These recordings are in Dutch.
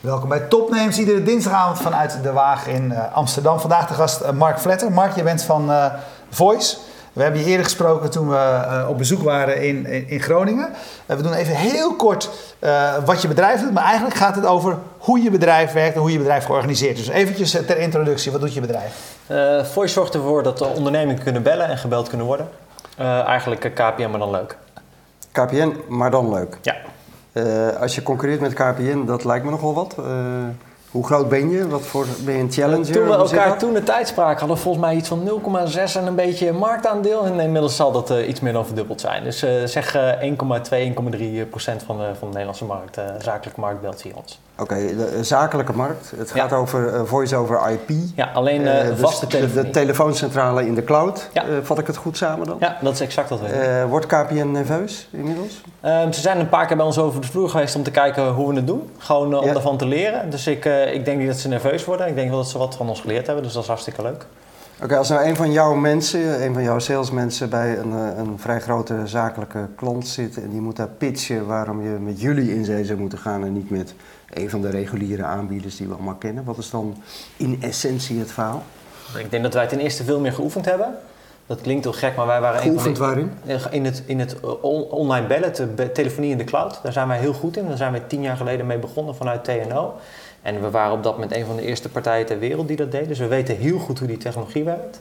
Welkom bij Topnames, iedere dinsdagavond vanuit De Waag in uh, Amsterdam. Vandaag de gast uh, Mark Vletter. Mark, je bent van uh, Voice. We hebben je eerder gesproken toen we op bezoek waren in, in, in Groningen. we doen even heel kort wat je bedrijf doet, maar eigenlijk gaat het over hoe je bedrijf werkt en hoe je bedrijf georganiseerd is. Dus eventjes ter introductie, wat doet je bedrijf? Voice zorgt ervoor dat de ondernemingen kunnen bellen en gebeld kunnen worden. Eigenlijk KPN, maar dan leuk. KPN, maar dan leuk? Ja. Uh, als je concurreert met KPN, dat lijkt me nogal wat. Uh, hoe groot ben je? Wat voor, ben je een challenger? Toen we elkaar toen de tijd spraken, hadden we volgens mij iets van 0,6 en een beetje marktaandeel. En inmiddels zal dat iets meer dan verdubbeld zijn. Dus zeg 1,2, 1,3 procent van de, van de Nederlandse markt, zakelijke markt, belt hier ons. Oké, okay, de zakelijke markt. Het gaat over uh, voice-over IP. Ja, alleen uh, dus vaste telefonie. De, de telefooncentrale in de cloud. Ja. Uh, vat ik het goed samen dan? Ja, dat is exact wat we wordt KPN nerveus inmiddels? Um, ze zijn een paar keer bij ons over de vloer geweest om te kijken hoe we het doen. Gewoon om ja. ervan te leren. Dus ik, ik denk niet dat ze nerveus worden. Ik denk wel dat ze wat van ons geleerd hebben. Dus dat is hartstikke leuk. Oké, okay, als nou een van jouw mensen, een van jouw salesmensen bij een, een vrij grote zakelijke klant zit en die moet daar pitchen waarom je met jullie in zee zou moeten gaan en niet met een van de reguliere aanbieders die we allemaal kennen. Wat is dan in essentie het verhaal? Ik denk dat wij ten eerste veel meer geoefend hebben. Dat klinkt heel gek, maar wij waren... Geoefend waarin? In het, in het online bellen, de telefonie in de cloud. Daar zijn wij heel goed in. Daar zijn we tien jaar geleden mee begonnen vanuit TNO. En we waren op dat moment een van de eerste partijen ter wereld die dat deden. Dus we weten heel goed hoe die technologie werkt.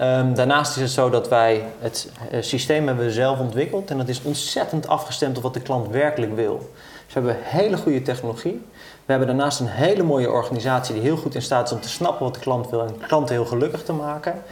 Um, daarnaast is het zo dat wij het uh, systeem hebben zelf ontwikkeld. En dat is ontzettend afgestemd op wat de klant werkelijk wil. We hebben hele goede technologie. We hebben daarnaast een hele mooie organisatie die heel goed in staat is om te snappen wat de klant wil en klanten heel gelukkig te maken.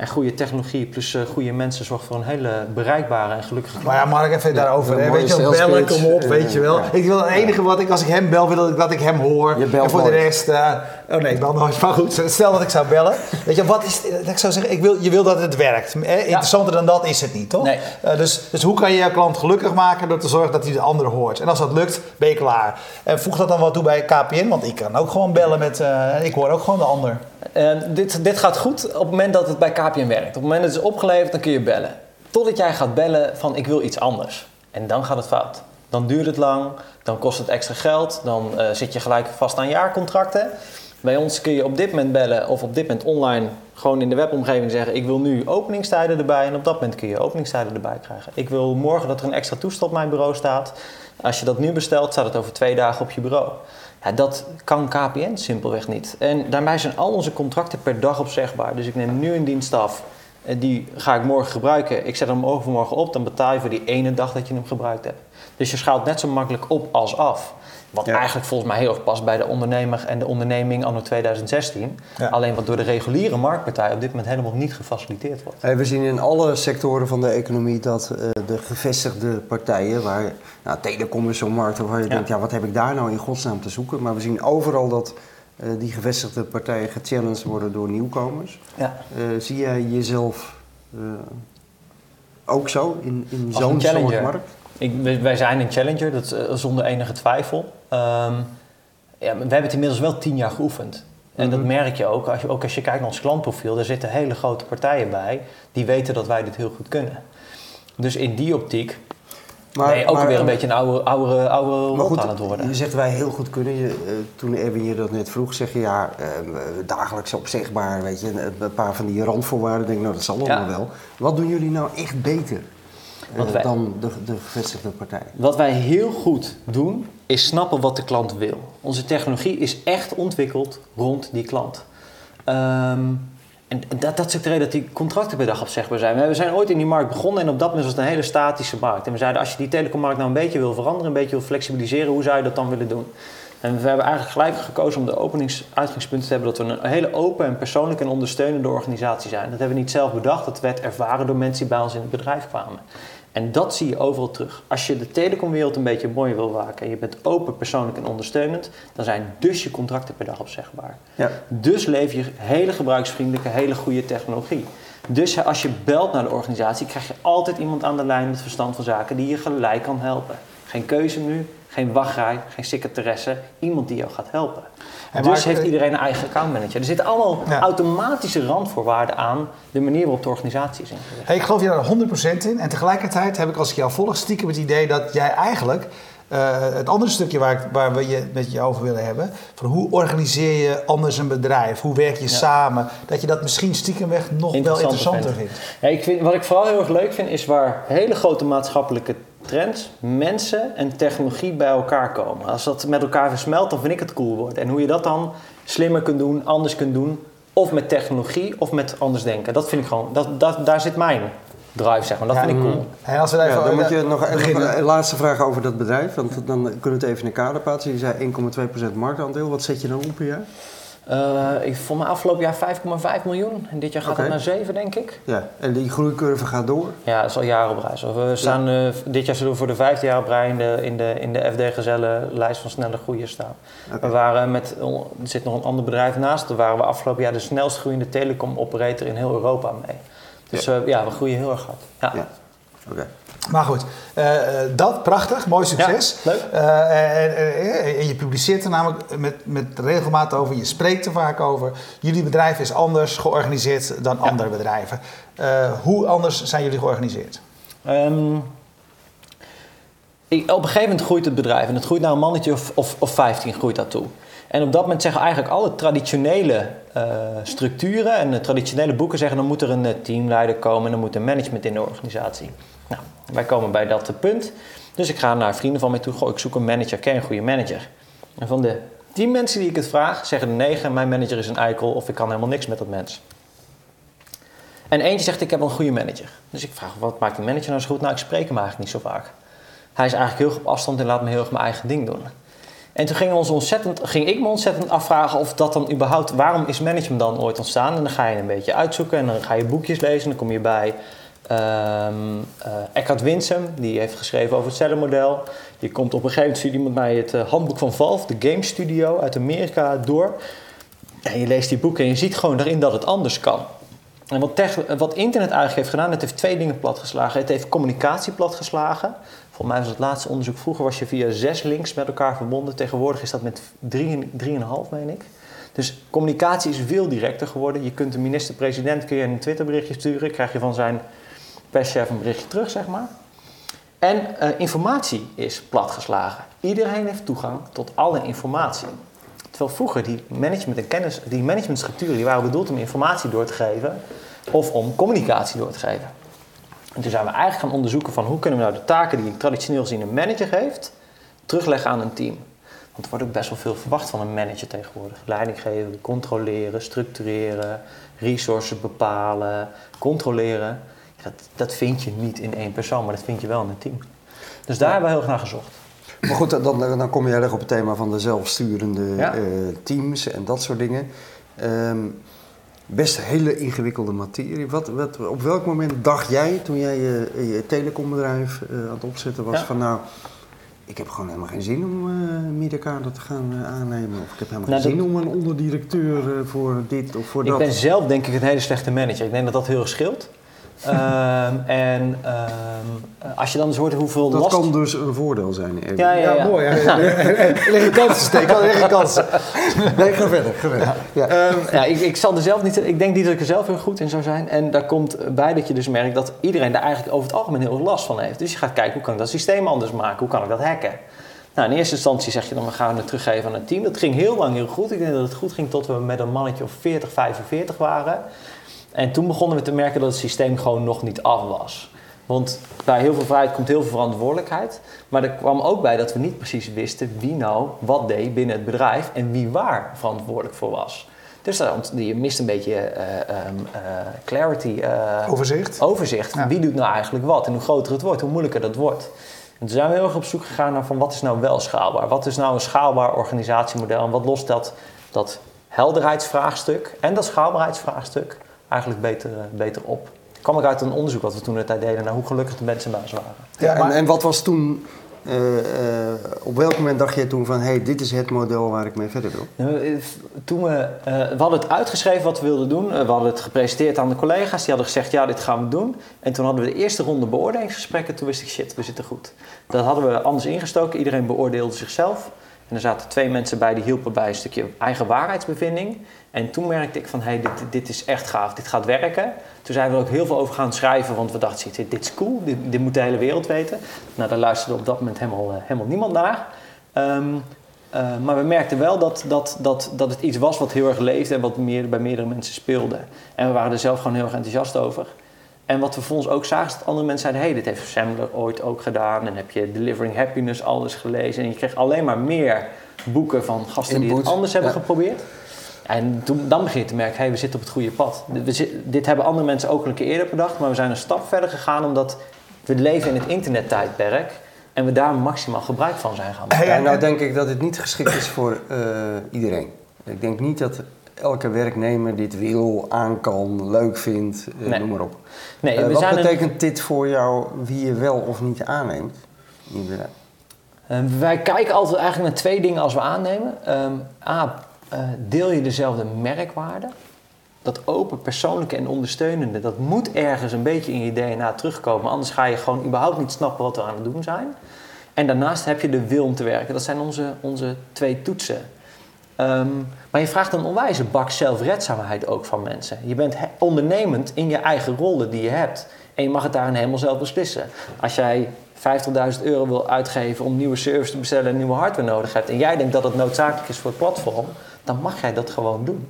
En goede technologie plus uh, goede mensen zorgt voor een hele bereikbare en gelukkige klant. Maar ja, Mark, even daarover. Ja, weet je wel, bellen, kom op, weet je wel. Ja. Ik wil het enige wat ik, als ik hem bel, wil ik dat ik hem hoor. Je belt en voor nooit. de rest, uh, oh nee, ik bel nooit. Maar goed, stel dat ik zou bellen. Weet je, wat is, ik zou zeggen, ik wil, je wil dat het werkt. Eh, interessanter dan dat is het niet, toch? Nee. Uh, dus, dus hoe kan je jouw klant gelukkig maken door te zorgen dat hij de andere hoort? En als dat lukt, ben je klaar. En voeg dat dan wat toe bij KPN, want ik kan ook gewoon bellen met, ik hoor ook gewoon de ander. Dit, dit gaat goed op het moment dat het bij KPN werkt. Op het moment dat het is opgeleverd, dan kun je bellen. Totdat jij gaat bellen van ik wil iets anders. En dan gaat het fout. Dan duurt het lang, dan kost het extra geld, dan uh, zit je gelijk vast aan jaarcontracten. Bij ons kun je op dit moment bellen of op dit moment online gewoon in de webomgeving zeggen: Ik wil nu openingstijden erbij. En op dat moment kun je openingstijden erbij krijgen. Ik wil morgen dat er een extra toestel op mijn bureau staat. Als je dat nu bestelt, staat het over twee dagen op je bureau. Ja, dat kan KPN simpelweg niet. En daarbij zijn al onze contracten per dag opzegbaar. Dus ik neem nu een dienst af. Die ga ik morgen gebruiken. Ik zet hem overmorgen op. Dan betaal je voor die ene dag dat je hem gebruikt hebt. Dus je schaalt net zo makkelijk op als af. Wat ja. eigenlijk volgens mij heel erg past bij de ondernemer en de onderneming anno 2016. Ja. Alleen wat door de reguliere marktpartij op dit moment helemaal niet gefaciliteerd wordt. Hey, we zien in alle sectoren van de economie dat uh, de gevestigde partijen, waar nou, telecom is zo'n markt waar je ja. denkt, ja, wat heb ik daar nou in godsnaam te zoeken? Maar we zien overal dat uh, die gevestigde partijen gechallenged worden door nieuwkomers. Ja. Uh, zie jij jezelf ook zo in, in zo'n soort markt? Ik, wij zijn een challenger, dat uh, zonder enige twijfel. Um, ja, we hebben het inmiddels wel tien jaar geoefend. En dat merk je ook. Als je, ook als je kijkt naar ons klantprofiel, daar zitten hele grote partijen bij die weten dat wij dit heel goed kunnen. Dus in die optiek maar, ben je ook maar, weer een beetje een oude, oude, oude goed, aan het worden. Je zegt wij heel goed kunnen. Je, uh, toen Erwin je dat net vroeg, zeg je ja, uh, dagelijks opzegbaar, weet je, een paar van die randvoorwaarden. Denk ik, nou dat zal allemaal ja. wel. Wat doen jullie nou echt beter? Uh, wij, dan de, de gevestigde partij. Wat wij heel goed doen, is snappen wat de klant wil. Onze technologie is echt ontwikkeld rond die klant. Um, en dat, dat is ook de reden dat die contracten per dag opzegbaar zijn. We zijn ooit in die markt begonnen en op dat moment was het een hele statische markt. En we zeiden, als je die telecommarkt nou een beetje wil veranderen, een beetje wil flexibiliseren, hoe zou je dat dan willen doen? En we hebben eigenlijk gelijk gekozen om de openingsuitgangspunt te hebben dat we een hele open en persoonlijke en ondersteunende organisatie zijn. Dat hebben we niet zelf bedacht, dat werd ervaren door mensen die bij ons in het bedrijf kwamen. En dat zie je overal terug. Als je de telecomwereld een beetje mooi wil maken en je bent open, persoonlijk en ondersteunend, dan zijn dus je contracten per dag opzegbaar. Ja. Dus lever je hele gebruiksvriendelijke, hele goede technologie. Dus als je belt naar de organisatie, krijg je altijd iemand aan de lijn met verstand van zaken die je gelijk kan helpen. Geen keuze nu, geen wachtrij, geen secretaresse. Iemand die jou gaat helpen. En dus Mark, heeft eh, iedereen een eigen accountmanager. Er zitten allemaal Ja. automatische randvoorwaarden aan de manier waarop de organisatie is ingericht. Hey, ik geloof je daar 100% in. En tegelijkertijd heb ik als ik jou volg stiekem het idee dat jij eigenlijk... eh, het andere stukje waar, waar we je met je over willen hebben... van hoe organiseer je anders een bedrijf? Hoe werk je samen? Dat je dat misschien stiekemweg nog wel Interessanter interessanter vindt. vindt. Ja, ik vind, wat ik vooral heel erg leuk vind, is waar hele grote maatschappelijke trends, mensen en technologie bij elkaar komen. Als dat met elkaar versmelt, dan vind ik het cool worden. En hoe je dat dan slimmer kunt doen, anders kunt doen, of met technologie of met anders denken. Dat vind ik gewoon, dat, dat, daar zit mijn drive, zeg maar. Dat Ja, vind ik cool. En als we daar Ja, even dan moet je nog, nog beginnen. een laatste vraag over dat bedrijf, want dan kunnen we het even in de kader plaatsen. Je zei 1,2% marktaandeel. Wat zet je dan op per jaar? Eh, ik vond me afgelopen jaar 5,5 miljoen. En dit jaar gaat het naar 7, denk ik. Ja, en die groeicurve gaat door. Ja, dat is al jaren op reis. We staan, eh, dit jaar zullen we voor de vijfde jaar op rij in de, in de, in de FD Gezellen lijst van snelle groeiers staan. We waren met, er zit nog een ander bedrijf naast, daar waren we afgelopen jaar de snelst groeiende telecom operator in heel Europa mee. Dus ja, ja we groeien heel erg hard. Ja. Ja. Oké. Maar goed, eh, eh, dat, prachtig, mooi succes. Ja, leuk. Eh, en, en je publiceert er namelijk met, met regelmaat over, je spreekt er vaak over. Jullie bedrijf is anders georganiseerd dan andere bedrijven. Hoe anders zijn jullie georganiseerd? Ehm, ik- op een gegeven moment groeit het bedrijf en het groeit naar een mannetje of, of, of 15 groeit dat toe. En op dat moment zeggen eigenlijk alle traditionele eh, structuren en de traditionele boeken zeggen dan moet er een eh, teamleider komen en dan moet er management in de organisatie. Nou, wij komen bij dat eh, punt. Dus ik ga naar vrienden van mij toe, goh, ik zoek een manager, ken een goede manager? En van de 10 mensen die ik het vraag, zeggen de 9, mijn manager is een eikel of ik kan helemaal niks met dat mens. En eentje zegt, ik heb een goede manager. Dus ik vraag, wat maakt die manager nou zo goed? Nou, ik spreek hem eigenlijk niet zo vaak. Hij is eigenlijk heel erg op afstand en laat me heel erg mijn eigen ding doen. En toen ging, ons ontzettend, ging ik me ontzettend afvragen of dat dan überhaupt... Waarom is management dan ooit ontstaan? En dan ga je een beetje uitzoeken en dan ga je boekjes lezen. En dan kom je bij ehm eh, Eckhart Winsum, die heeft geschreven over het cellenmodel. Je komt op een gegeven moment, iemand mij het eh, handboek van Valve, de Game Studio uit Amerika, door. En je leest die boeken en je ziet gewoon daarin dat het anders kan. En wat, tech- wat internet eigenlijk heeft gedaan, het heeft twee dingen platgeslagen. Het heeft communicatie platgeslagen. Volgens mij was het laatste onderzoek, vroeger was je via zes links met elkaar verbonden. Tegenwoordig is dat met drie, drieënhalf, meen ik. Dus communicatie is veel directer geworden. Je kunt de minister-president kun je een Twitterberichtje sturen, krijg je van zijn perschef een berichtje terug, zeg maar. En eh, informatie is platgeslagen. Iedereen heeft toegang tot alle informatie. Terwijl vroeger die management en kennis, die managementstructuren, die waren bedoeld om informatie door te geven of om communicatie door te geven. En toen zijn we eigenlijk gaan onderzoeken van hoe kunnen we nou de taken die traditioneel gezien een manager heeft, terugleggen aan een team. Want er wordt ook best wel veel verwacht van een manager tegenwoordig. Leiding geven, controleren, structureren, resources bepalen, controleren. Ja, dat, dat vind je niet in één persoon, maar dat vind je wel in een team. Dus daar hebben we heel erg naar gezocht. Maar goed, dan, dan kom je erg op het thema van de zelfsturende Ja. eh, teams en dat soort dingen. Ehm, best hele ingewikkelde materie. Wat, wat, op welk moment dacht jij, toen jij je, je telecombedrijf eh, aan het opzetten was, Ja. van nou, ik heb gewoon helemaal geen zin om eh middenkader te gaan eh, aannemen. Of ik heb helemaal Nou, geen zin om een onderdirecteur voor dit of voor Ik dat. ben zelf denk ik een hele slechte manager. Ik denk dat dat heel erg scheelt. Ehm, en ehm, als je dan eens hoort hoeveel dat last... kan dus een voordeel zijn. Ja, ja, ja. mooi. Er liggen kansen, steken. Er liggen kansen. Nee, ga verder. Ga verder. Ja. Ehm, ja, ik, ik zal er zelf niet. Ik denk niet dat ik er zelf heel goed in zou zijn. En daar komt bij dat je dus merkt dat iedereen daar eigenlijk over het algemeen heel veel last van heeft. Dus je gaat kijken hoe kan ik dat systeem anders maken? Hoe kan ik dat hacken? Nou, in eerste instantie zeg je dan we gaan het teruggeven aan het team. Dat ging heel lang heel goed. Ik denk dat het goed ging tot we met een mannetje of 40, 45 waren. En toen begonnen we te merken dat het systeem gewoon nog niet af was. Want bij heel veel vrijheid komt heel veel verantwoordelijkheid. Maar er kwam ook bij dat we niet precies wisten wie nou wat deed binnen het bedrijf en wie waar verantwoordelijk voor was. Dus ont- je mist een beetje eh, eh, clarity, eh, Overzicht. overzicht. Ja. Wie doet nou eigenlijk wat? En hoe groter het wordt, hoe moeilijker dat wordt. En toen zijn we heel erg op zoek gegaan naar van wat is nou wel schaalbaar? Wat is nou een schaalbaar organisatiemodel? En wat lost dat, dat helderheidsvraagstuk en dat schaalbaarheidsvraagstuk eigenlijk beter, eh, beter op? kwam ik uit een onderzoek wat we toen de tijd deden naar hoe gelukkig de mensen bij ons waren. Ja, maar- en, en wat was toen Eh, eh, op welk moment dacht je toen van, hé, hey, dit is het model waar ik mee verder wil? Toen we, we hadden het uitgeschreven wat we wilden doen. We hadden het gepresenteerd aan de collega's. Die hadden gezegd, ja, dit gaan we doen. En toen hadden we de eerste ronde beoordelingsgesprekken. Toen wist ik, shit, we zitten goed. Dat hadden we anders ingestoken. Iedereen beoordeelde zichzelf. En er zaten twee mensen bij die hielpen bij een stukje eigen waarheidsbevinding. En toen merkte ik van, hé, hey, dit, dit is echt gaaf. Dit gaat werken. Toen zijn we er ook heel veel over gaan schrijven. Want we dachten, dit, dit is cool. Dit, dit moet de hele wereld weten. Nou, daar luisterde op dat moment helemaal, eh, helemaal niemand naar. Ehm, uh, maar we merkten wel dat, dat, dat, dat het iets was wat heel erg leefde en wat meer, bij meerdere mensen speelde. En we waren er zelf gewoon heel erg enthousiast over. En wat we voor ons ook zagen, is dat andere mensen zeiden: hey, dit heeft Sandler ooit ook gedaan. En heb je Delivering Happiness alles gelezen. En je kreeg alleen maar meer boeken van gasten die het anders hebben ja. geprobeerd. En toen, dan begin je te merken, hey, we zitten op het goede pad. We dit hebben andere mensen ook een keer eerder bedacht, maar we zijn een stap verder gegaan omdat we leven in het internettijdperk en we daar maximaal gebruik van zijn gaan maken. Ja, en- nou en- denk ik dat het niet geschikt is voor eh, iedereen. Ik denk niet dat elke werknemer dit wil, aan kan, leuk vindt, eh, Nee. noem maar op. Nee, Eh, wat zijn een- betekent dit voor jou, wie je wel of niet aanneemt? in je bedrijf? Eh, wij kijken altijd eigenlijk naar twee dingen als we aannemen. Ehm, A, eh, deel je dezelfde merkwaarde? Dat open, persoonlijke en ondersteunende, dat moet ergens een beetje in je DNA terugkomen. Anders ga je gewoon überhaupt niet snappen wat we aan het doen zijn. En daarnaast heb je de wil om te werken. Dat zijn onze, onze twee toetsen. Ehm, maar je vraagt een onwijze bak zelfredzaamheid ook van mensen. Je bent ondernemend in je eigen rollen die je hebt. En je mag het daarin helemaal zelf beslissen. Als jij 50.000 euro wil uitgeven om nieuwe service te bestellen en nieuwe hardware nodig hebt... en jij denkt dat het noodzakelijk is voor het platform... dan mag jij dat gewoon doen.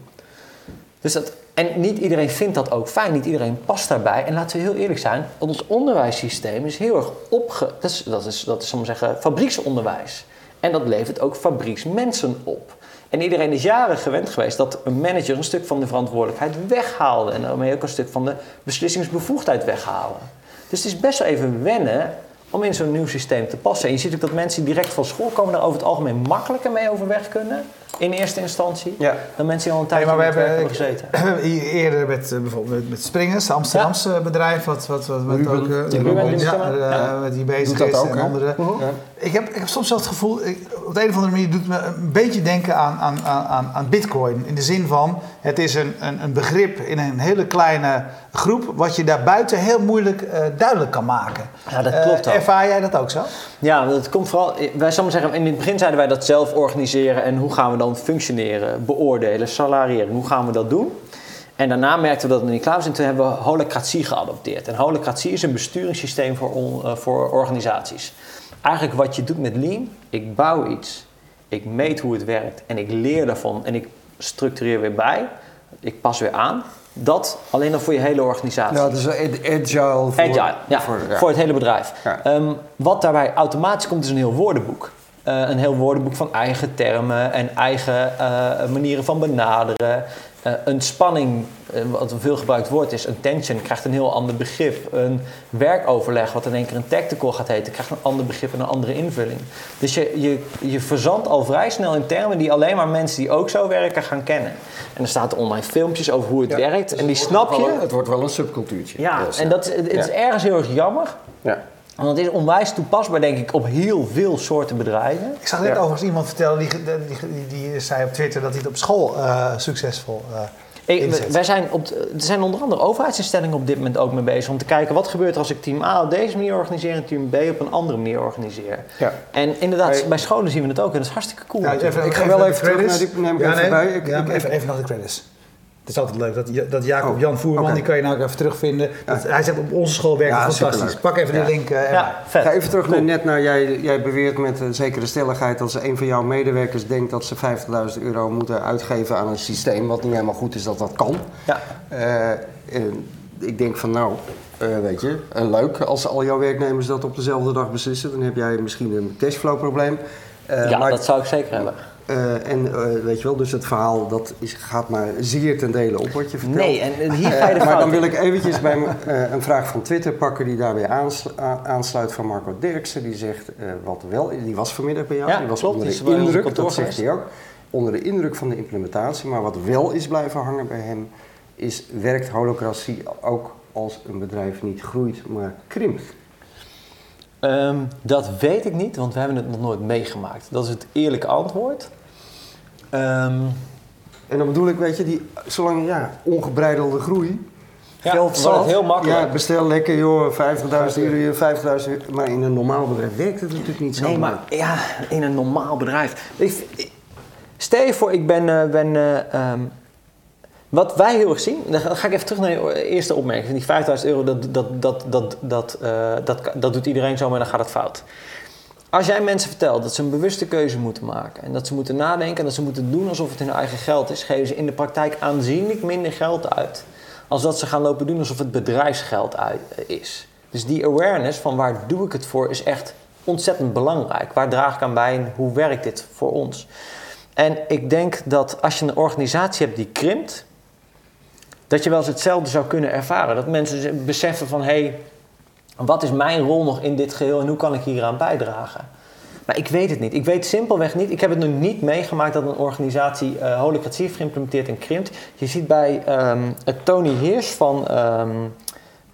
Dus dat, en niet iedereen vindt dat ook fijn, niet iedereen past daarbij. En laten we heel eerlijk zijn, ons onderwijssysteem is heel erg opge... Dat is, dat is, dat is zeggen, fabrieksonderwijs. En dat levert ook fabrieksmensen op. En iedereen is jaren gewend geweest dat een manager een stuk van de verantwoordelijkheid weghaalde. En daarmee ook een stuk van de beslissingsbevoegdheid weghalen. Dus het is best wel even wennen om in zo'n nieuw systeem te passen. En je ziet ook dat mensen die direct van school komen daar over het algemeen makkelijker mee overweg kunnen. In eerste instantie. Ja. Dan mensen die al een Hey, tijdje maar in we hebben, hebben gezeten. we hebben hier eerder met, eh, bijvoorbeeld met, met Springers, Amsterdamse bedrijf, wat, wat, wat, wat Ruben. ook eh, Ja, Ruben, die ja, eh, Ja. met die bezig Doet dat is ook, en andere. Ja. Ik heb, ik heb soms wel het gevoel, ik, op de een of andere manier doet het me een beetje denken aan, aan, aan, aan bitcoin. In de zin van, het is een, een, een begrip in een hele kleine groep, wat je daarbuiten heel moeilijk eh, duidelijk kan maken. Ja, dat Eh, klopt ook. ervaar jij dat ook zo? Ja, dat komt vooral. Wij zullen maar zeggen, in het begin zeiden wij dat zelf organiseren en hoe gaan we dan functioneren, beoordelen, salariëren, hoe gaan we dat doen? En daarna merkten we dat we er niet klaar was en toen hebben we holocratie geadopteerd. En holocratie is een besturingssysteem voor, on- eh, voor organisaties. Eigenlijk wat je doet met Lean, ik bouw iets, ik meet hoe het werkt en ik leer daarvan en ik structureer weer bij, ik pas weer aan. Dat alleen dan voor je hele organisatie. Nou, dus ag- agile voor, Agile, ja, voor, voor, het hele bedrijf. Ja. Ehm, wat daarbij automatisch komt is een heel woordenboek. Eh, een heel woordenboek van eigen termen en eigen eh, manieren van benaderen. Eh, een spanning, eh, wat een veel gebruikt woord is, een tension, krijgt een heel ander begrip. Een werkoverleg, wat in één keer een tactical gaat heten, krijgt een ander begrip en een andere invulling. Dus je, je, je verzandt al vrij snel in termen die alleen maar mensen die ook zo werken gaan kennen. En er staan online filmpjes over hoe het Ja, werkt dus en die het wordt snap wel je. een- het wordt wel een subcultuurtje. Ja, Dus, en dat, het, het is ergens heel erg jammer. Ja. Want het is onwijs toepasbaar, denk ik, op heel veel soorten bedrijven. Ik zag net Ja. overigens iemand vertellen, die, die, die, die zei op Twitter dat hij het op school eh, succesvol eh Ik, inzet. wij zijn op, er zijn onder andere overheidsinstellingen op dit moment ook mee bezig om te kijken wat gebeurt er als ik team A op deze manier organiseer en team B op een andere manier organiseer. Ja. En inderdaad, Hey. bij scholen zien we het ook en dat is hartstikke cool. Ja, ik ga wel even terug naar die- neem ik ja, even nee, bij. Ik- ja, ik- even, even naar de credits. Het is altijd leuk dat, dat Jacob Oh, Jan Voerman, die kan je nou ook even terugvinden. Dat, hij zegt op onze school werkt het fantastisch. superleuk. Pak even Ja. die link. eh, erbij. ja, vet. Ga even terug Cool. naar net naar jij, jij beweert met een zekere stelligheid dat ze een van jouw medewerkers denkt dat ze 50.000 euro moeten uitgeven aan een systeem wat niet helemaal goed is dat dat kan. Ja. Eh, en ik denk van nou, eh, weet je, eh, leuk als al jouw werknemers dat op dezelfde dag beslissen, dan heb jij misschien een cashflow probleem. Eh, ja, maar- dat zou ik zeker hebben. Eh, en eh, weet je wel, dus het verhaal dat is, gaat maar zeer ten dele op wat je vertelt. Nee, en en hier ga je de Eh, maar dan wil ik eventjes bij eh, een vraag van Twitter pakken die daarbij aanslu- aansluit van Marco Dirksen. Die zegt, eh, wat wel, die was vanmiddag bij jou, Ja, die was klopt, onder die de indruk, dat zegt hij ook, onder de indruk van de implementatie. Maar wat wel is blijven hangen bij hem, is werkt holocratie ook als een bedrijf niet groeit, maar krimpt? Ehm, dat weet ik niet, want we hebben het nog nooit meegemaakt. Dat is het eerlijke antwoord. Ehm, En dan bedoel ik, weet je, die, zolang ja, ongebreidelde groei. Ja, geld zat. het heel makkelijk. Ja, bestel lekker joh, 50.000 euro, hier, 50.000 euro. Maar in een normaal bedrijf werkt het natuurlijk niet zo. nee, maar ja, in een normaal bedrijf. Ik, ik- stel je voor, ik ben. eh, ben eh, ehm, wat wij heel erg zien, dan ga ik even terug naar je eerste opmerking. Die 5000 euro, dat, dat, dat, dat, dat, eh, dat, dat doet iedereen zo, maar dan gaat het fout. Als jij mensen vertelt dat ze een bewuste keuze moeten maken en dat ze moeten nadenken en dat ze moeten doen alsof het hun eigen geld is, geven ze in de praktijk aanzienlijk minder geld uit. Als dat ze gaan lopen doen alsof het bedrijfsgeld uit, is. Dus die awareness van waar doe ik het voor is echt ontzettend belangrijk. Waar draag ik aan bij en hoe werkt dit voor ons? En ik denk dat als je een organisatie hebt die krimpt, dat je wel eens hetzelfde zou kunnen ervaren. Dat mensen beseffen van hé, hey, wat is mijn rol nog in dit geheel en hoe kan ik hieraan bijdragen? Maar ik weet het niet. Ik weet simpelweg niet. Ik heb het nog niet meegemaakt dat een organisatie eh holocratie heeft geïmplementeerd en krimpt. Je ziet bij ehm, het Tony Heers van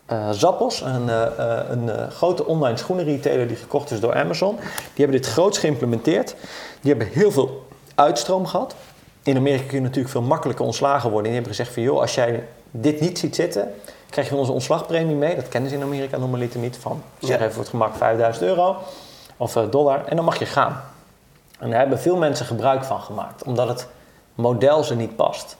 eh, Zappos, een, eh, een grote online schoenenretailer die gekocht is door Amazon. Die hebben dit groots geïmplementeerd. Die hebben heel veel uitstroom gehad. In Amerika kun je natuurlijk veel makkelijker ontslagen worden. En die hebben gezegd van joh, als jij dit niet ziet zitten, krijg je onze ontslagpremie mee. Dat kennen ze in Amerika normaliter niet. Van, zeg even voor het gemak 5000 euro of eh, dollar. En dan mag je gaan. En daar hebben veel mensen gebruik van gemaakt. Omdat het model ze niet past.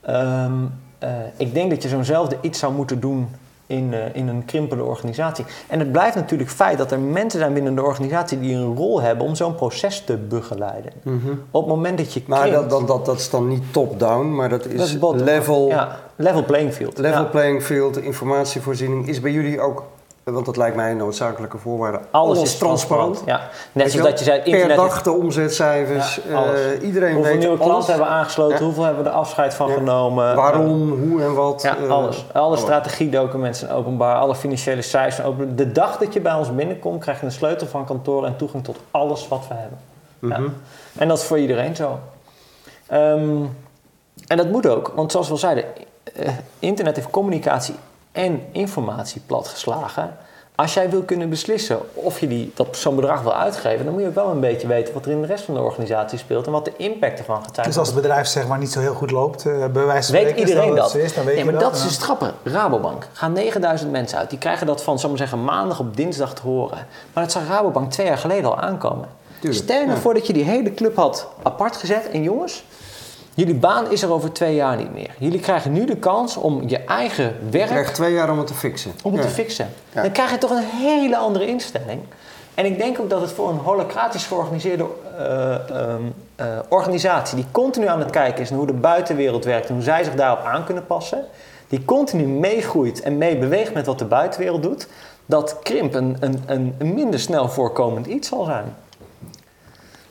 Ehm, eh, ik denk dat je zo'nzelfde iets zou moeten doen in, eh, in een krimpende organisatie. En het blijft natuurlijk feit dat er mensen zijn binnen de organisatie die een rol hebben om zo'n proces te begeleiden. Op het moment dat je Maar krimpt, dat, dat, dat, dat is dan niet top-down, maar dat is, dat is bottom-up. level, Ja, level playing field. level Ja. playing field, informatievoorziening. Is bij jullie ook, want dat lijkt mij een noodzakelijke voorwaarde, Alles, is transparant. Ja. Net zoals dat je zei, Per dag de omzetcijfers, Ja, alles. eh, iedereen Hoeveel weet nieuwe klanten hebben we aangesloten? Ja. Hoeveel hebben we er afscheid van Ja. genomen? Waarom, hoe en wat. Ja, eh, alles. Alle strategiedocumenten zijn openbaar. Alle financiële cijfers zijn openbaar. De dag dat je bij ons binnenkomt, krijg je een sleutel van kantoor en toegang tot alles wat we hebben. Ja. mhm. En dat is voor iedereen zo. Ehm, en dat moet ook, want zoals we al zeiden, internet heeft communicatie en informatie platgeslagen. Als jij wil kunnen beslissen of je die, dat zo'n bedrag wil uitgeven, dan moet je ook wel een beetje weten wat er in de rest van de organisatie speelt en wat de impact ervan gaat zijn. Dus als het bedrijf zeg maar niet zo heel goed loopt, eh, bij wijze van Weet spreken, iedereen dat? zo is, dan weet nee, maar dat. dat is het grappige. Rabobank gaan 9000 mensen uit. Die krijgen dat van, zal maar zeggen, maandag op dinsdag te horen. Maar dat zag Rabobank twee jaar geleden al aankomen. Tuurlijk, Stel je nou ja. voor dat je die hele club had apart gezet. En jongens, jullie baan is er over twee jaar niet meer. Jullie krijgen nu de kans om je eigen Je werk krijgt twee jaar om het te fixen. om het Ja. te fixen. Ja. Dan krijg je toch een hele andere instelling. En ik denk ook dat het voor een holocratisch georganiseerde eh, ehm, eh, organisatie... die continu aan het kijken is naar hoe de buitenwereld werkt... en hoe zij zich daarop aan kunnen passen... die continu meegroeit en meebeweegt met wat de buitenwereld doet... dat krimp een, een, een minder snel voorkomend iets zal zijn.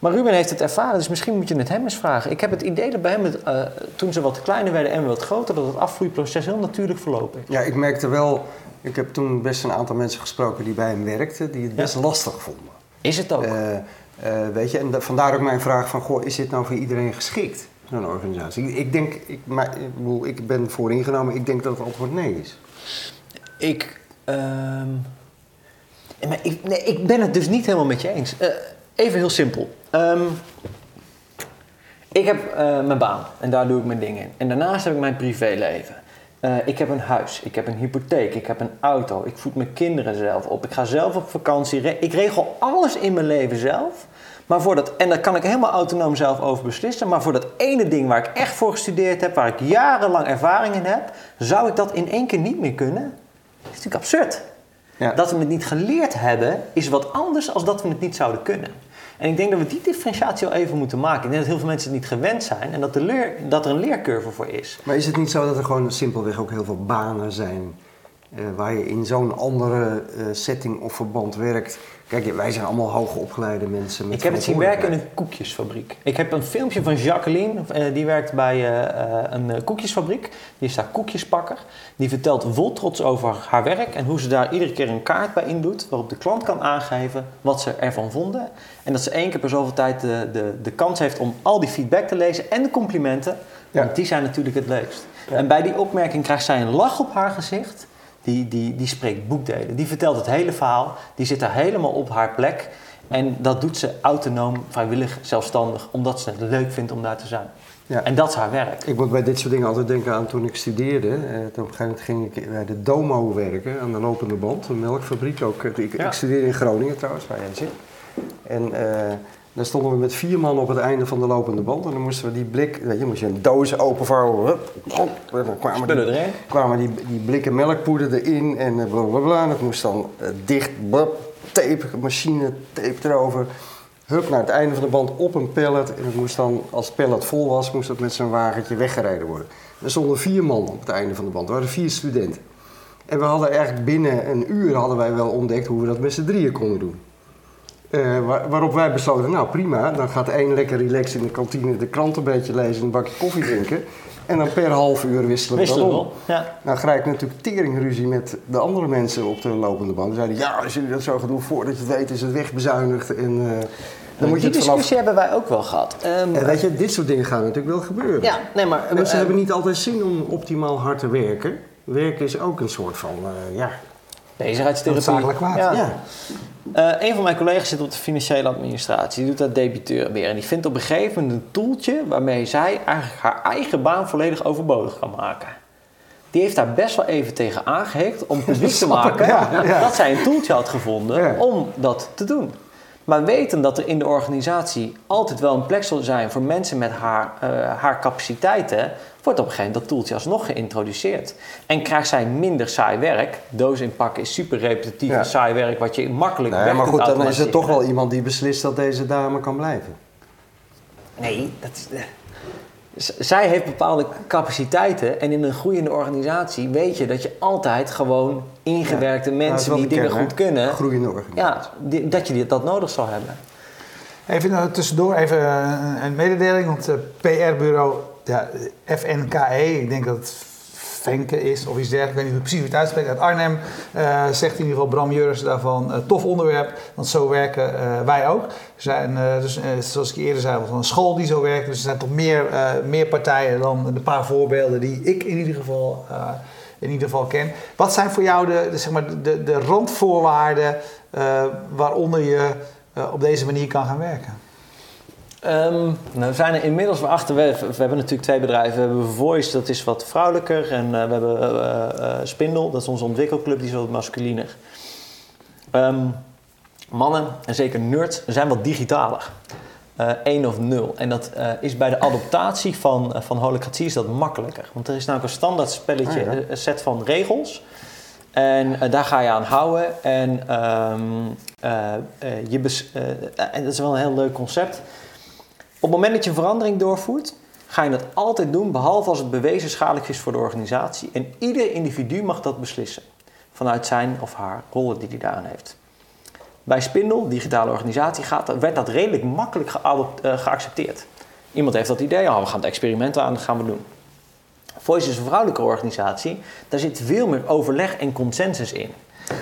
Maar Ruben heeft het ervaren, dus misschien moet je het hem eens vragen. Ik heb het idee dat bij hem, het, eh, toen ze wat kleiner werden en wat groter... dat het afvloeiproces heel natuurlijk verlopen is. Ja, ik merkte wel, ik heb toen best een aantal mensen gesproken die bij hem werkten, die het best lastig vonden. Is het ook? Eh, eh, weet je, en da- vandaar ook mijn vraag van, goh, is dit nou voor iedereen geschikt, zo'n organisatie? Ik, ik denk, ik, maar, ik, bedoel, ik ben vooringenomen, ik denk dat het antwoord nee is. Ik, ehm, maar ik, nee, ik ben het dus niet helemaal met je eens. Even heel simpel. Ehm, ik heb eh, mijn baan en daar doe ik mijn dingen in. En daarnaast heb ik mijn privéleven. Eh, ik heb een huis, ik heb een hypotheek, ik heb een auto, ik voed mijn kinderen zelf op, ik ga zelf op vakantie. Re- Ik regel alles in mijn leven zelf. Maar voor dat, en daar kan ik helemaal autonoom zelf over beslissen. Maar voor dat ene ding waar ik echt voor gestudeerd heb, waar ik jarenlang ervaring in heb, zou ik dat in één keer niet meer kunnen? Dat is natuurlijk absurd. Ja. Dat we het niet geleerd hebben, is wat anders dan dat we het niet zouden kunnen. En ik denk dat we die differentiatie al even moeten maken. Ik denk dat heel veel mensen het niet gewend zijn en dat, dat er een leercurve voor is. Maar is het niet zo dat er gewoon simpelweg ook heel veel banen zijn eh, waar je in zo'n andere eh, setting of verband werkt? Kijk, wij zijn allemaal hoogopgeleide mensen. Met Ik heb het zien werken in een koekjesfabriek. Ik heb een filmpje van Jacqueline, eh, die werkt bij een koekjesfabriek. Die is daar koekjespakker. Die vertelt vol trots over haar werk en hoe ze daar iedere keer een kaart bij indoet, waarop de klant kan aangeven wat ze ervan vonden. En dat ze één keer per zoveel tijd de, de, de kans heeft om al die feedback te lezen en de complimenten, want Ja. die zijn natuurlijk het leukst. Ja. En bij die opmerking krijgt zij een lach op haar gezicht. Die, die, die spreekt boekdelen. Die vertelt het hele verhaal. Die zit daar helemaal op haar plek. En dat doet ze autonoom, vrijwillig, zelfstandig, omdat ze het leuk vindt om daar te zijn. Ja. En dat is haar werk. Ik moet bij dit soort dingen altijd denken aan toen ik studeerde. Eh, toen op een gegeven moment ging ik bij de Domo werken, aan de lopende band, een melkfabriek ook. Ik, Ja. ik studeerde in Groningen trouwens, waar jij zit. En eh dan stonden we met vier man op het einde van de lopende band. En dan moesten we die blik, weet je, moest je een doos openvouwen. Hup, hop, dan kwamen die, kwamen die, die blikken melkpoeder erin en eh, blablabla. En dat moest dan eh, dicht, tape, machine, tape erover. Hup, naar het einde van de band op een pallet. En het moest dan, als het pallet vol was, moest dat met zijn wagentje weggereden worden. Er stonden vier man op het einde van de band. Er waren vier studenten. En we hadden eigenlijk binnen een uur hadden wij wel ontdekt hoe we dat met z'n drieën konden doen. Eh, waar- waarop wij besloten, nou prima, dan gaat één lekker relaxed in de kantine de krant een beetje lezen, een bakje koffie drinken. En dan per half uur wisselen we dan om. Ja. Nou krijg ik natuurlijk teringruzie met de andere mensen op de lopende band. Die zeiden, ja, als jullie dat zo gaan doen, voordat je het weet is het wegbezuinigd. En eh, dan moet je die vanaf... discussie hebben wij ook wel gehad. Ehm, En weet je, dit soort dingen gaan natuurlijk wel gebeuren. ja, nee, maar... Mensen eh, hebben niet altijd zin om optimaal hard te werken. Werken is ook een soort van, ja... Bezigheidstherapie. Noodzakelijk kwaad. Ja. ja. Eh, een van mijn collega's zit op de financiële administratie. Die doet dat debiteur weer. En die vindt op een gegeven moment een toeltje waarmee zij eigenlijk haar eigen baan volledig overbodig kan maken. Die heeft daar best wel even tegen aangehikt om publiek te maken ja, ja. dat zij een toeltje had gevonden Ja. om dat te doen. Maar weten dat er in de organisatie altijd wel een plek zal zijn voor mensen met haar, eh, haar capaciteiten, wordt op een gegeven moment dat toeltje alsnog geïntroduceerd. En krijgt zij minder saai werk. Doos inpakken is super repetitief Ja. en saai werk wat je makkelijk Nee, maar goed, dan is er toch wel iemand die beslist dat deze dame kan blijven. Nee, dat is, zij heeft bepaalde capaciteiten en in een groeiende organisatie weet je dat je altijd gewoon ingewerkte Ja, mensen die dingen goed hè? kunnen, Groeiende organisatie. ja, die- dat je dat nodig zal hebben. Even nou, tussendoor even een, een mededeling, want het PR-bureau ja, FNKE, ik denk dat het Venke is of iets dergelijks, ik weet niet precies hoe het uitspreekt, uit Arnhem, eh, zegt in ieder geval Bram Juris daarvan, eh, tof onderwerp, want zo werken eh, wij ook. Zijn, dus, zoals ik eerder zei, was een school die zo werkt, dus er zijn toch meer, meer partijen dan de paar voorbeelden die ik in ieder geval... in ieder geval ken. Wat zijn voor jou de, de, zeg maar, de, de randvoorwaarden waaronder je op deze manier kan gaan werken? Ehm, nou, we zijn er inmiddels wel achter. We, we hebben natuurlijk twee bedrijven. We hebben Voice, dat is wat vrouwelijker. En eh, we hebben eh, eh, Spindel, dat is onze ontwikkelclub, die is wat masculiner. Ehm, mannen, en zeker nerds, zijn wat digitaler. Eén of nul. En dat is bij de adoptatie van, van holocratie is dat makkelijker. Want er is namelijk een standaard spelletje, Ah, ja. een set van regels. En daar ga je aan houden. En, ehm, eh, eh, je en dat is wel een heel leuk concept. Op het moment dat je verandering doorvoert, ga je dat altijd doen, behalve als het bewezen schadelijk is voor de organisatie. En ieder individu mag dat beslissen, vanuit zijn of haar rollen die hij daaraan heeft. Bij Spindel, digitale organisatie, werd dat redelijk makkelijk eh, geaccepteerd. Iemand heeft dat idee, oh, we gaan het experiment aan, dat gaan we doen. Voice is een vrouwelijke organisatie, daar zit veel meer overleg en consensus in.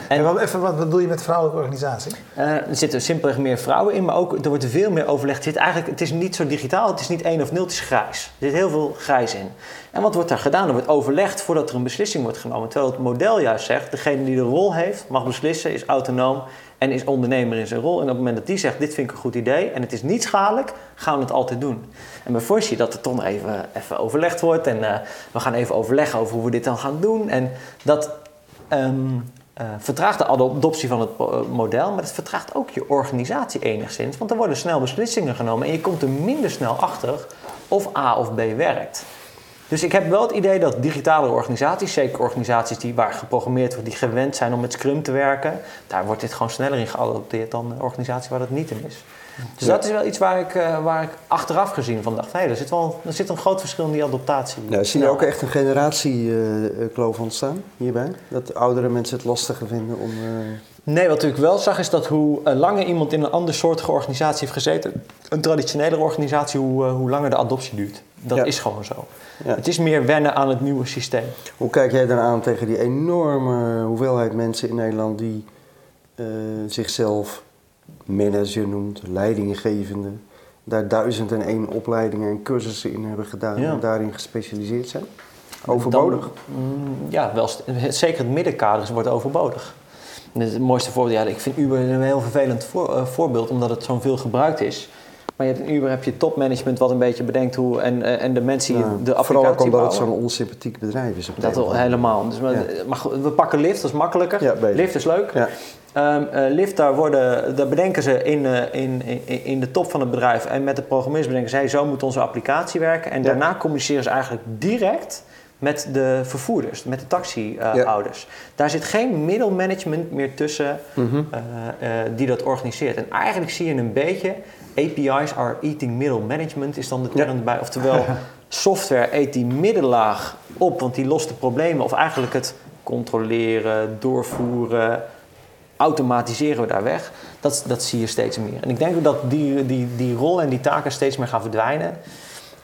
En wat, even, wat bedoel je met vrouwelijke organisatie? Eh, er zitten simpelweg meer vrouwen in, maar ook er wordt veel meer overlegd. Het, zit eigenlijk, het is niet zo digitaal, het is niet één of nul, het is grijs. Er zit heel veel grijs in. En wat wordt daar gedaan? Er wordt overlegd voordat er een beslissing wordt genomen. Terwijl het model juist zegt, degene die de rol heeft, mag beslissen, is autonoom en is ondernemer in zijn rol. En op het moment dat die zegt, dit vind ik een goed idee en het is niet schadelijk, gaan we het altijd doen. En bij je dat er toch nog even, even overlegd wordt en eh, we gaan even overleggen over hoe we dit dan gaan doen. En dat... ehm, eh, vertraagt de adoptie van het eh, model, maar het vertraagt ook je organisatie enigszins. Want er worden snel beslissingen genomen en je komt er minder snel achter of A of B werkt. Dus ik heb wel het idee dat digitale organisaties, zeker organisaties die, waar geprogrammeerd wordt, die gewend zijn om met Scrum te werken, daar wordt dit gewoon sneller in geadopteerd dan een organisatie waar dat niet in is. Dus Ja. dat is wel iets waar ik, eh, waar ik achteraf gezien van dacht, hé, er, zit wel, er zit een groot verschil in die adaptatie. Nou, zie je ook echt een generatiekloof ontstaan hierbij? Dat oudere mensen het lastiger vinden om... eh, Nee, wat ik wel zag is dat hoe eh, langer iemand in een andere soortige organisatie heeft gezeten, een traditionele organisatie, hoe, eh, hoe langer de adoptie duurt. Dat Ja. is gewoon zo. Ja. Het is meer wennen aan het nieuwe systeem. Hoe kijk jij dan aan tegen die enorme hoeveelheid mensen in Nederland die eh, zichzelf manager noemt, leidinggevende, daar duizend en één opleidingen en cursussen in hebben gedaan Ja. en daarin gespecialiseerd zijn? Overbodig? Dan, mm, ja, wel, zeker het middenkader wordt overbodig. En Het mooiste voorbeeld, ja, ik vind Uber een heel vervelend voor- eh, voorbeeld, omdat het zo'n veel gebruikt is. Maar je hebt in Uber heb je topmanagement wat een beetje bedenkt hoe en, eh, en de mensen die Ja, de applicatie Vooral ook omdat het zo'n onsympathiek bedrijf is. Op Dat wel helemaal. Dus, maar, Ja. maar goed, we pakken Lyft, dat is makkelijker. Ja. Lyft is leuk. Ja. Ehm, eh, Lyft, daar, worden, daar bedenken ze in, eh, in, in, in de top van het bedrijf en met de programmeurs bedenken ze, hey, zo moet onze applicatie werken. En daarna communiceren ze eigenlijk direct met de vervoerders, met de taxihouders. Daar zit geen middelmanagement meer tussen Mhm. eh, eh, die dat organiseert. En eigenlijk zie je een beetje, API's are eating middle management is dan de term erbij. Oftewel, software eet die middenlaag op, want die lost de problemen. Of eigenlijk het controleren, doorvoeren, automatiseren we daar weg. Dat, dat zie je steeds meer. En ik denk ook dat die, die, die rol en die taken steeds meer gaan verdwijnen.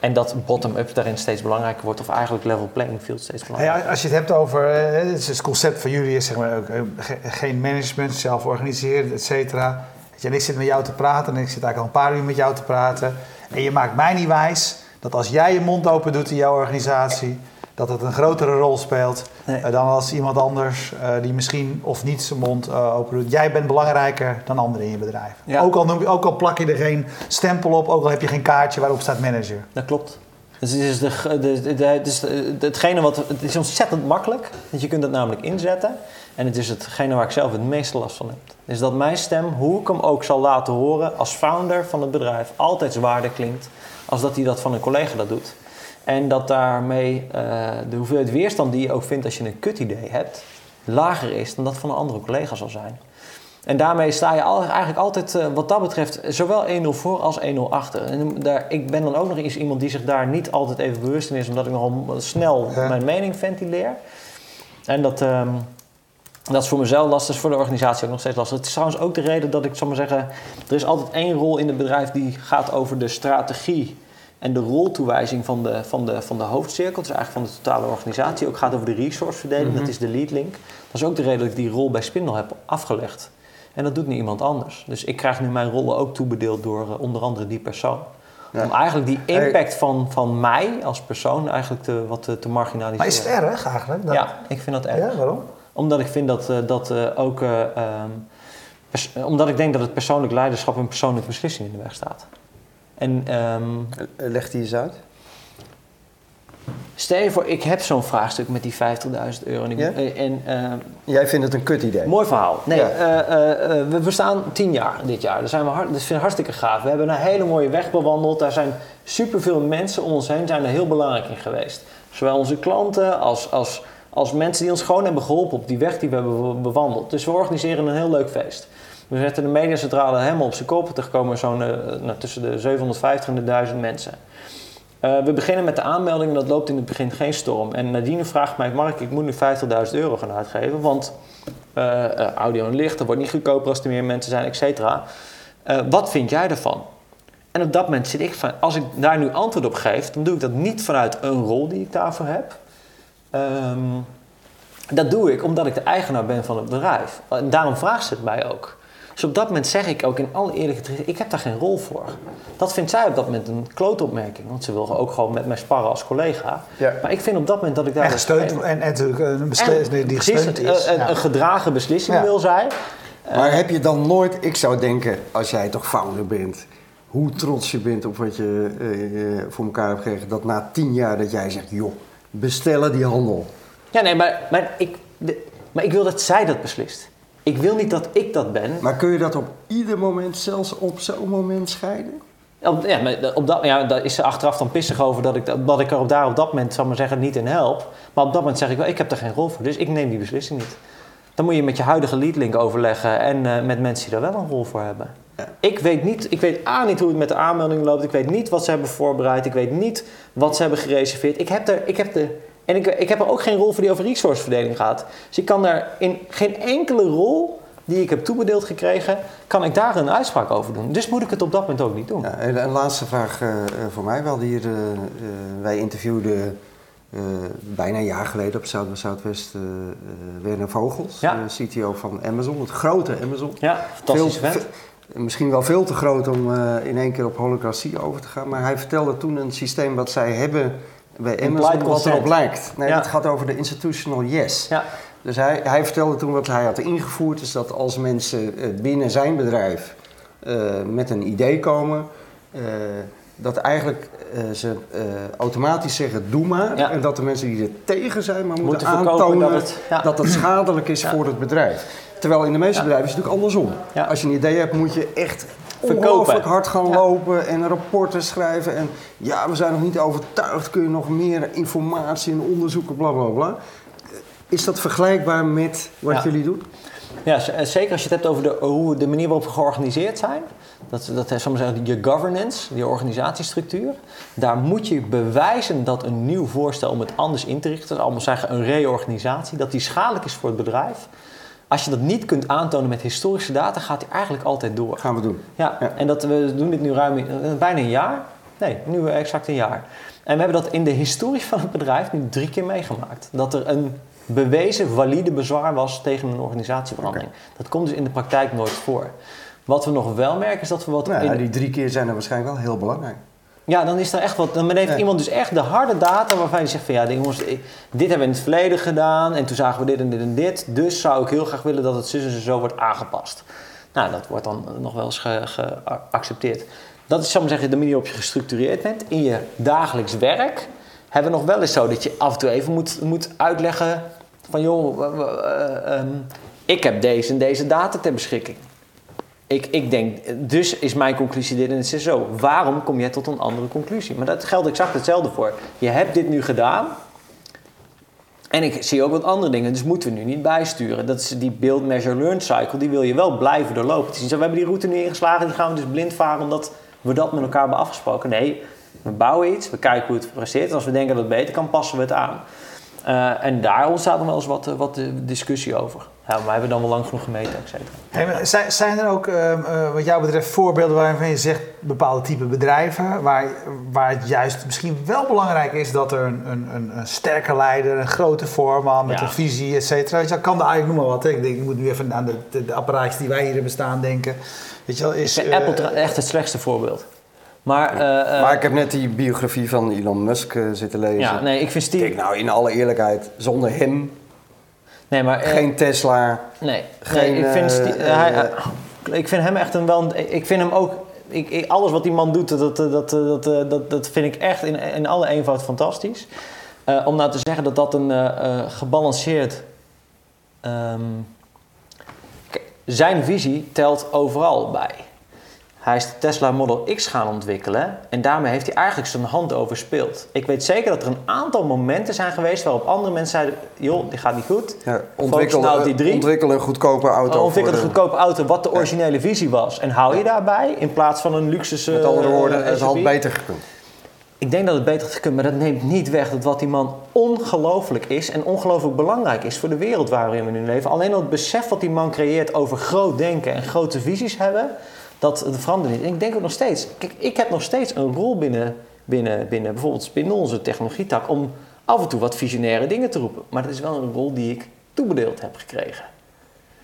En dat bottom-up daarin steeds belangrijker wordt. Of eigenlijk level playing field steeds Hey, belangrijker als je het hebt over, eh, het, concept van jullie is zeg maar ook eh, ge- geen management, zelf organiseren, et cetera. En ik zit met jou te praten en ik zit eigenlijk al een paar uur met jou te praten. En je maakt mij niet wijs dat als jij je mond open doet in jouw organisatie, dat het een grotere rol speelt Nee. eh, dan als iemand anders eh, die misschien of niet zijn mond eh, open doet. Jij bent belangrijker dan anderen in je bedrijf. Ja. Ook, al noem ook al plak je er geen stempel op, ook al heb je geen kaartje waarop staat manager. Dat klopt. Dus het is, de, de, de, de- dus hetgene wat, het is ontzettend makkelijk, want je kunt het namelijk inzetten. En het is hetgene waar ik zelf het meeste last van heb. Is dat mijn stem, hoe ik hem ook zal laten horen als founder van het bedrijf, altijd zwaarder klinkt als dat hij dat van een collega dat doet. En dat daarmee eh, de hoeveelheid weerstand die je ook vindt als je een kut idee hebt, lager is dan dat van een andere collega zal zijn. En daarmee sta je eigenlijk altijd, eh, wat dat betreft, zowel 1-0 voor als 1-0 achter. En daar, ik ben dan ook nog eens iemand die zich daar niet altijd even bewust in is, omdat ik nogal snel Ja. mijn mening ventileer. En dat, ehm, dat is voor mezelf lastig, is voor de organisatie ook nog steeds lastig. Het is trouwens ook de reden dat ik, zal maar zeggen, er is altijd één rol in het bedrijf die gaat over de strategie en de roltoewijzing van de, van de, van de hoofdcirkel, dus eigenlijk van de totale organisatie. Ook gaat over de resourceverdeling, dat is de lead link. Dat is ook de reden dat ik die rol bij Spindle heb afgelegd. En dat doet niet iemand anders. Dus ik krijg nu mijn rollen ook toebedeeld door eh, onder andere die persoon. Ja. Om eigenlijk die impact van, van mij als persoon eigenlijk te, wat te, te marginaliseren. Maar is het erg eigenlijk? Dat- Ja, ik vind dat erg. Ja, waarom? Omdat ik vind dat, eh, dat eh, ook... eh, ehm, omdat ik denk dat het persoonlijk leiderschap en persoonlijke beslissingen in de weg staat. En ehm, Leg die eens uit. stel je voor, ik heb zo'n vraagstuk met die 50.000 euro. En, ik- Ja? eh, en ehm, Jij vindt het een kut idee. Mooi verhaal. Nee, Ja. eh, eh, we bestaan tien jaar dit jaar. Daar zijn we hard, dat vind ik hartstikke gaaf. We hebben een hele mooie weg bewandeld. Daar zijn superveel mensen om ons heen zijn er heel belangrijk in geweest. Zowel onze klanten als, als, als mensen die ons gewoon hebben geholpen op die weg die we hebben be- bewandeld. Dus we organiseren een heel leuk feest. We zetten de mediacentrale helemaal op zijn kop. Er komen zo'n eh, nou, tussen de 750 en de 1000 mensen. Eh, we beginnen met de aanmelding dat loopt in het begin geen storm. En nadien vraagt mij, Mark, ik moet nu 50.000 euro gaan uitgeven, want eh, audio en licht, dat wordt niet goedkoper als er meer mensen zijn, et cetera. Wat vind jij ervan? En op dat moment zit ik van, als ik daar nu antwoord op geef, dan doe ik dat niet vanuit een rol die ik daarvoor heb. Ehm, dat doe ik omdat ik de eigenaar ben van het bedrijf. En daarom vraagt ze het mij ook. Dus op dat moment zeg ik ook in alle eerlijkheid, ik heb daar geen rol voor. Dat vindt zij op dat moment een klootopmerking. Want ze wil ook gewoon met mij sparren als collega. Ja. Maar ik vind op dat moment dat ik daar... En gesteund, en, en natuurlijk een beslissing die gesteund is. Een, een, Ja. een gedragen beslissing Ja. wil zij. Maar heb je dan nooit, ik zou denken, als jij toch founder bent, hoe trots je bent op wat je eh, eh, voor elkaar hebt gekregen, dat na tien jaar dat jij zegt, joh, bestellen die handel. Ja, nee, maar, maar, ik, de- maar ik wil dat zij dat beslist. Ik wil niet dat ik dat ben. Maar kun je dat op ieder moment, zelfs op zo'n moment scheiden? Op, ja, maar op dat, ja, daar is ze achteraf dan pissig over dat ik, dat ik er op daar op dat moment, zal maar zeggen, niet in help. Maar op dat moment zeg ik wel, ik heb er geen rol voor, dus ik neem die beslissing niet. Dan moet je met je huidige leadlink overleggen en eh, met mensen die daar wel een rol voor hebben. Ja. Ik weet niet, ik weet A niet hoe het met de aanmelding loopt, ik weet niet wat ze hebben voorbereid, ik weet niet wat ze hebben gereserveerd. Ik heb er, ik heb de, en ik, ik heb er ook geen rol voor die over resourceverdeling gaat. Dus ik kan daar in geen enkele rol die ik heb toebedeeld gekregen, kan ik daar een uitspraak over doen. Dus moet ik het op dat moment ook niet doen. Ja, en een laatste vraag eh, voor mij. We hadden hier, eh, eh, wij interviewden bijna een jaar geleden op Zuid Zuidwest Werner Vogels, Ja. CTO van Amazon, het grote Amazon. Ja, fantastisch Veel- misschien wel veel te groot om in één keer op holocratie over te gaan. Maar hij vertelde toen een systeem wat zij hebben bij Amazon wat erop lijkt. Nee, het gaat over de institutional yes. Ja. Dus hij, hij vertelde toen wat hij had ingevoerd, is dat als mensen eh, binnen zijn bedrijf eh, met een idee komen, eh, dat eigenlijk ze automatisch zeggen doe maar. Ja. En dat de mensen die er tegen zijn, maar moeten, aantonen dat het- ja. dat het schadelijk is Ja. voor het bedrijf. Terwijl in de meeste bedrijven is het natuurlijk andersom. Als je een idee hebt, moet je echt. Ongelooflijk hard gaan Ja. lopen en rapporten schrijven. En ja, we zijn nog niet overtuigd, kun je nog meer informatie en onderzoeken, bla bla bla. Is dat vergelijkbaar met wat Ja. jullie doen? Ja, eh, zeker als je het hebt over de, hoe, de manier waarop we georganiseerd zijn. Dat, dat is, maar zeggen, je governance, je organisatiestructuur. Daar moet je bewijzen dat een nieuw voorstel om het anders in te richten, dat is allemaal zeggen een reorganisatie, dat die schadelijk is voor het bedrijf. Als je dat niet kunt aantonen met historische data, gaat die eigenlijk altijd door. Gaan we doen. Ja, Ja. en dat, we doen dit nu ruim eh, bijna een jaar. Nee, nu exact een jaar. En we hebben dat in de historie van het bedrijf nu drie keer meegemaakt. Dat er een bewezen valide bezwaar was tegen een organisatieverandering. Dat komt dus in de praktijk nooit voor. Wat we nog wel merken is dat we wat... Nou, in- die drie keer zijn er waarschijnlijk wel heel belangrijk. Ja, dan is er echt wat. Dan heeft Ja. iemand dus echt de harde data waarvan je zegt van ja, jongens, ik- dit hebben we in het verleden gedaan en toen zagen we dit en dit en dit. Dus zou ik heel graag willen dat het zus en zo wordt aangepast. Nou, dat wordt dan nog wel eens ge- geaccepteerd. Dat is, zal ik maar zeggen, de manier waarop je gestructureerd bent. In je dagelijks werk hebben we nog wel eens zo dat je af en toe even moet, moet uitleggen van joh, eh, ehm, ik heb deze en deze data ter beschikking. Ik, ik denk, dus is mijn conclusie dit en het is zo. Waarom kom jij tot een andere conclusie? Maar dat geldt exact hetzelfde voor. Je hebt dit nu gedaan. En ik zie ook wat andere dingen, dus moeten we nu niet bijsturen. Dat is die build, measure, learn cycle, die wil je wel blijven doorlopen. Zo, we hebben die route nu ingeslagen, die gaan we dus blind varen omdat we dat met elkaar hebben afgesproken. Nee, we bouwen iets, we kijken hoe het presteert. En als we denken dat het beter kan, passen we het aan. Eh, en daar ontstaat nog wel eens wat, eh, wat eh, discussie over. Ja, maar we hebben dan wel lang genoeg gemeten, et cetera. Hey, maar zijn, zijn er ook, ehm, eh, wat jou betreft, voorbeelden waarvan je zegt bepaalde type bedrijven, waar, waar het juist misschien wel belangrijk is dat er een, een, een, sterke leider, een grote voorman met Ja. een visie, et cetera. Je kan daar eigenlijk noem maar wat. Hè. Ik, denk, ik moet nu even aan de, de, de apparaatjes die wij hier hebben staan denken. Weet je wel, is, Ik vind eh, Apple echt het slechtste voorbeeld. Maar, eh, eh, maar ik heb net die biografie van Elon Musk zitten lezen. ja, nee, ik vind Ik Steve... denk nou, in alle eerlijkheid, zonder hem, Nee, maar... eh, geen Tesla. Nee, Geen, nee ik, vind eh, eh, hij, ik vind hem echt een wel. Ik vind hem ook. Ik, ik- alles wat die man doet, dat, dat, dat, dat, dat, dat vind ik echt in, in alle eenvoud fantastisch. Om nou te zeggen dat dat een gebalanceerd. ehm, zijn visie telt overal bij. Hij is de Tesla Model X gaan ontwikkelen en daarmee heeft hij eigenlijk zijn hand overspeeld. Ik weet zeker dat er een aantal momenten zijn geweest waarop andere mensen zeiden: joh, die gaat niet goed. Ja, ontwikkel, nou op die drie. ontwikkel een goedkope auto. Ontwikkel een de- goedkope auto wat de originele visie was. En hou je daarbij in plaats van een luxe. Met andere woorden, het had beter gekund. Ik denk dat het beter had gekund, maar dat neemt niet weg dat wat die man ongelooflijk is en ongelooflijk belangrijk is voor de wereld waarin we nu leven. Alleen al het besef wat die man creëert over groot denken en grote visies hebben, dat, verandert niet. En ik denk ook nog steeds, kijk, ik heb nog steeds een rol binnen, binnen, binnen bijvoorbeeld binnen onze technologietak om af en toe wat visionaire dingen te roepen. Maar dat is wel een rol die ik toebedeeld heb gekregen.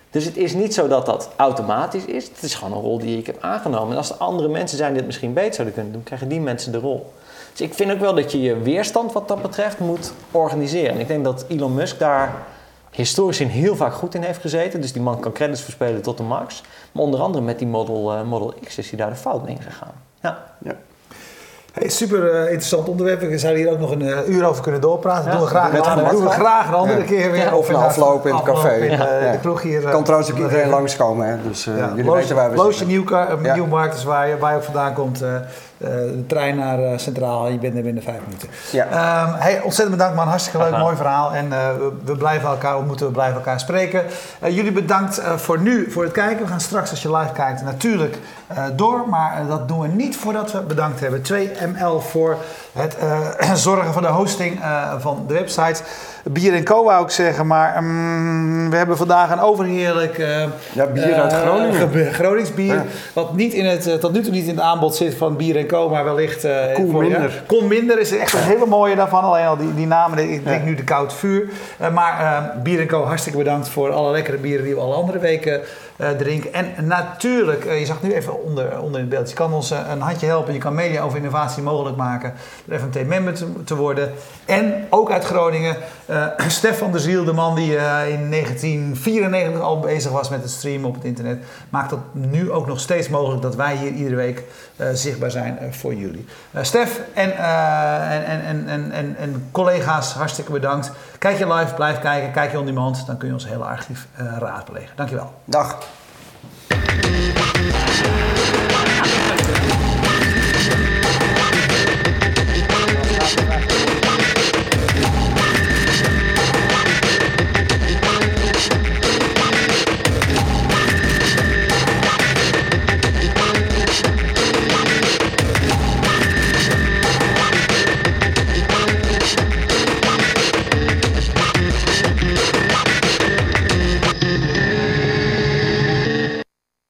Dus het is niet zo dat dat automatisch is. Het is gewoon een rol die ik heb aangenomen. En als er andere mensen zijn die het misschien beter zouden kunnen doen, krijgen die mensen de rol. Dus ik vind ook wel dat je je weerstand wat dat betreft moet organiseren. En ik denk dat Elon Musk daar historisch in heel vaak goed in heeft gezeten. Dus die man kan credits verspelen tot de max. Maar onder andere met die Model, eh, Model X is hij daar de fout in gegaan. Ja. Hey, super eh, interessant onderwerp. We zouden hier ook nog een eh, uur over kunnen doorpraten. Ja, doen we graag, een, gemak. doen we graag een andere Ja. keer weer. Ja, of na inderdaad afloop in het café. afloop in, Ja. de kroeg hier. kan trouwens ook iedereen langskomen, hè? dus eh, Ja, jullie Loos- weten waar we Loosje Ja. Nieuwmarkt is waar je, waar je ook vandaan komt. Eh, eh, de trein naar eh, Centraal en je bent er binnen vijf minuten. Ja. Ehm, hey, ontzettend bedankt man, hartstikke leuk, Aha. mooi verhaal. En eh, we, we blijven elkaar ontmoeten, we blijven elkaar spreken. Jullie bedankt voor nu, voor het kijken. We gaan straks als je live kijkt natuurlijk door. Maar dat doen we niet voordat we bedankt hebben. 2ML voor het zorgen voor de hosting van de website. Bier en Co wou ik zeggen, maar mm, we hebben vandaag een overheerlijk... eh, Ja, bier uit eh, Groningen. ge- Gronings bier. Ja. Wat niet in het, eh, tot nu toe niet in het aanbod zit van Bier en Co, maar wellicht... eh, Koen voor- Minder. ja. Kon minder is echt een hele mooie daarvan. Alleen al die, die namen, ik denk nu de Koud Vuur. Maar Bier en Co, hartstikke bedankt voor alle lekkere bieren die we alle andere weken drinken. En natuurlijk, je zag nu even onder, onder in het beeld, je kan ons een handje helpen. Je kan media over innovatie mogelijk maken door FMT-member te, te worden. En ook uit Groningen, eh Stefan de Ziel, de man die eh, in 1994 al bezig was met het streamen op het internet, maakt dat nu ook nog steeds mogelijk dat wij hier iedere week eh, zichtbaar zijn eh, voor jullie. Stef en, en, en, en, en, en, collega's, hartstikke bedankt. Kijk je live, blijf kijken. Kijk je on demand, dan kun je ons hele archief raadplegen. Dankjewel. Dag.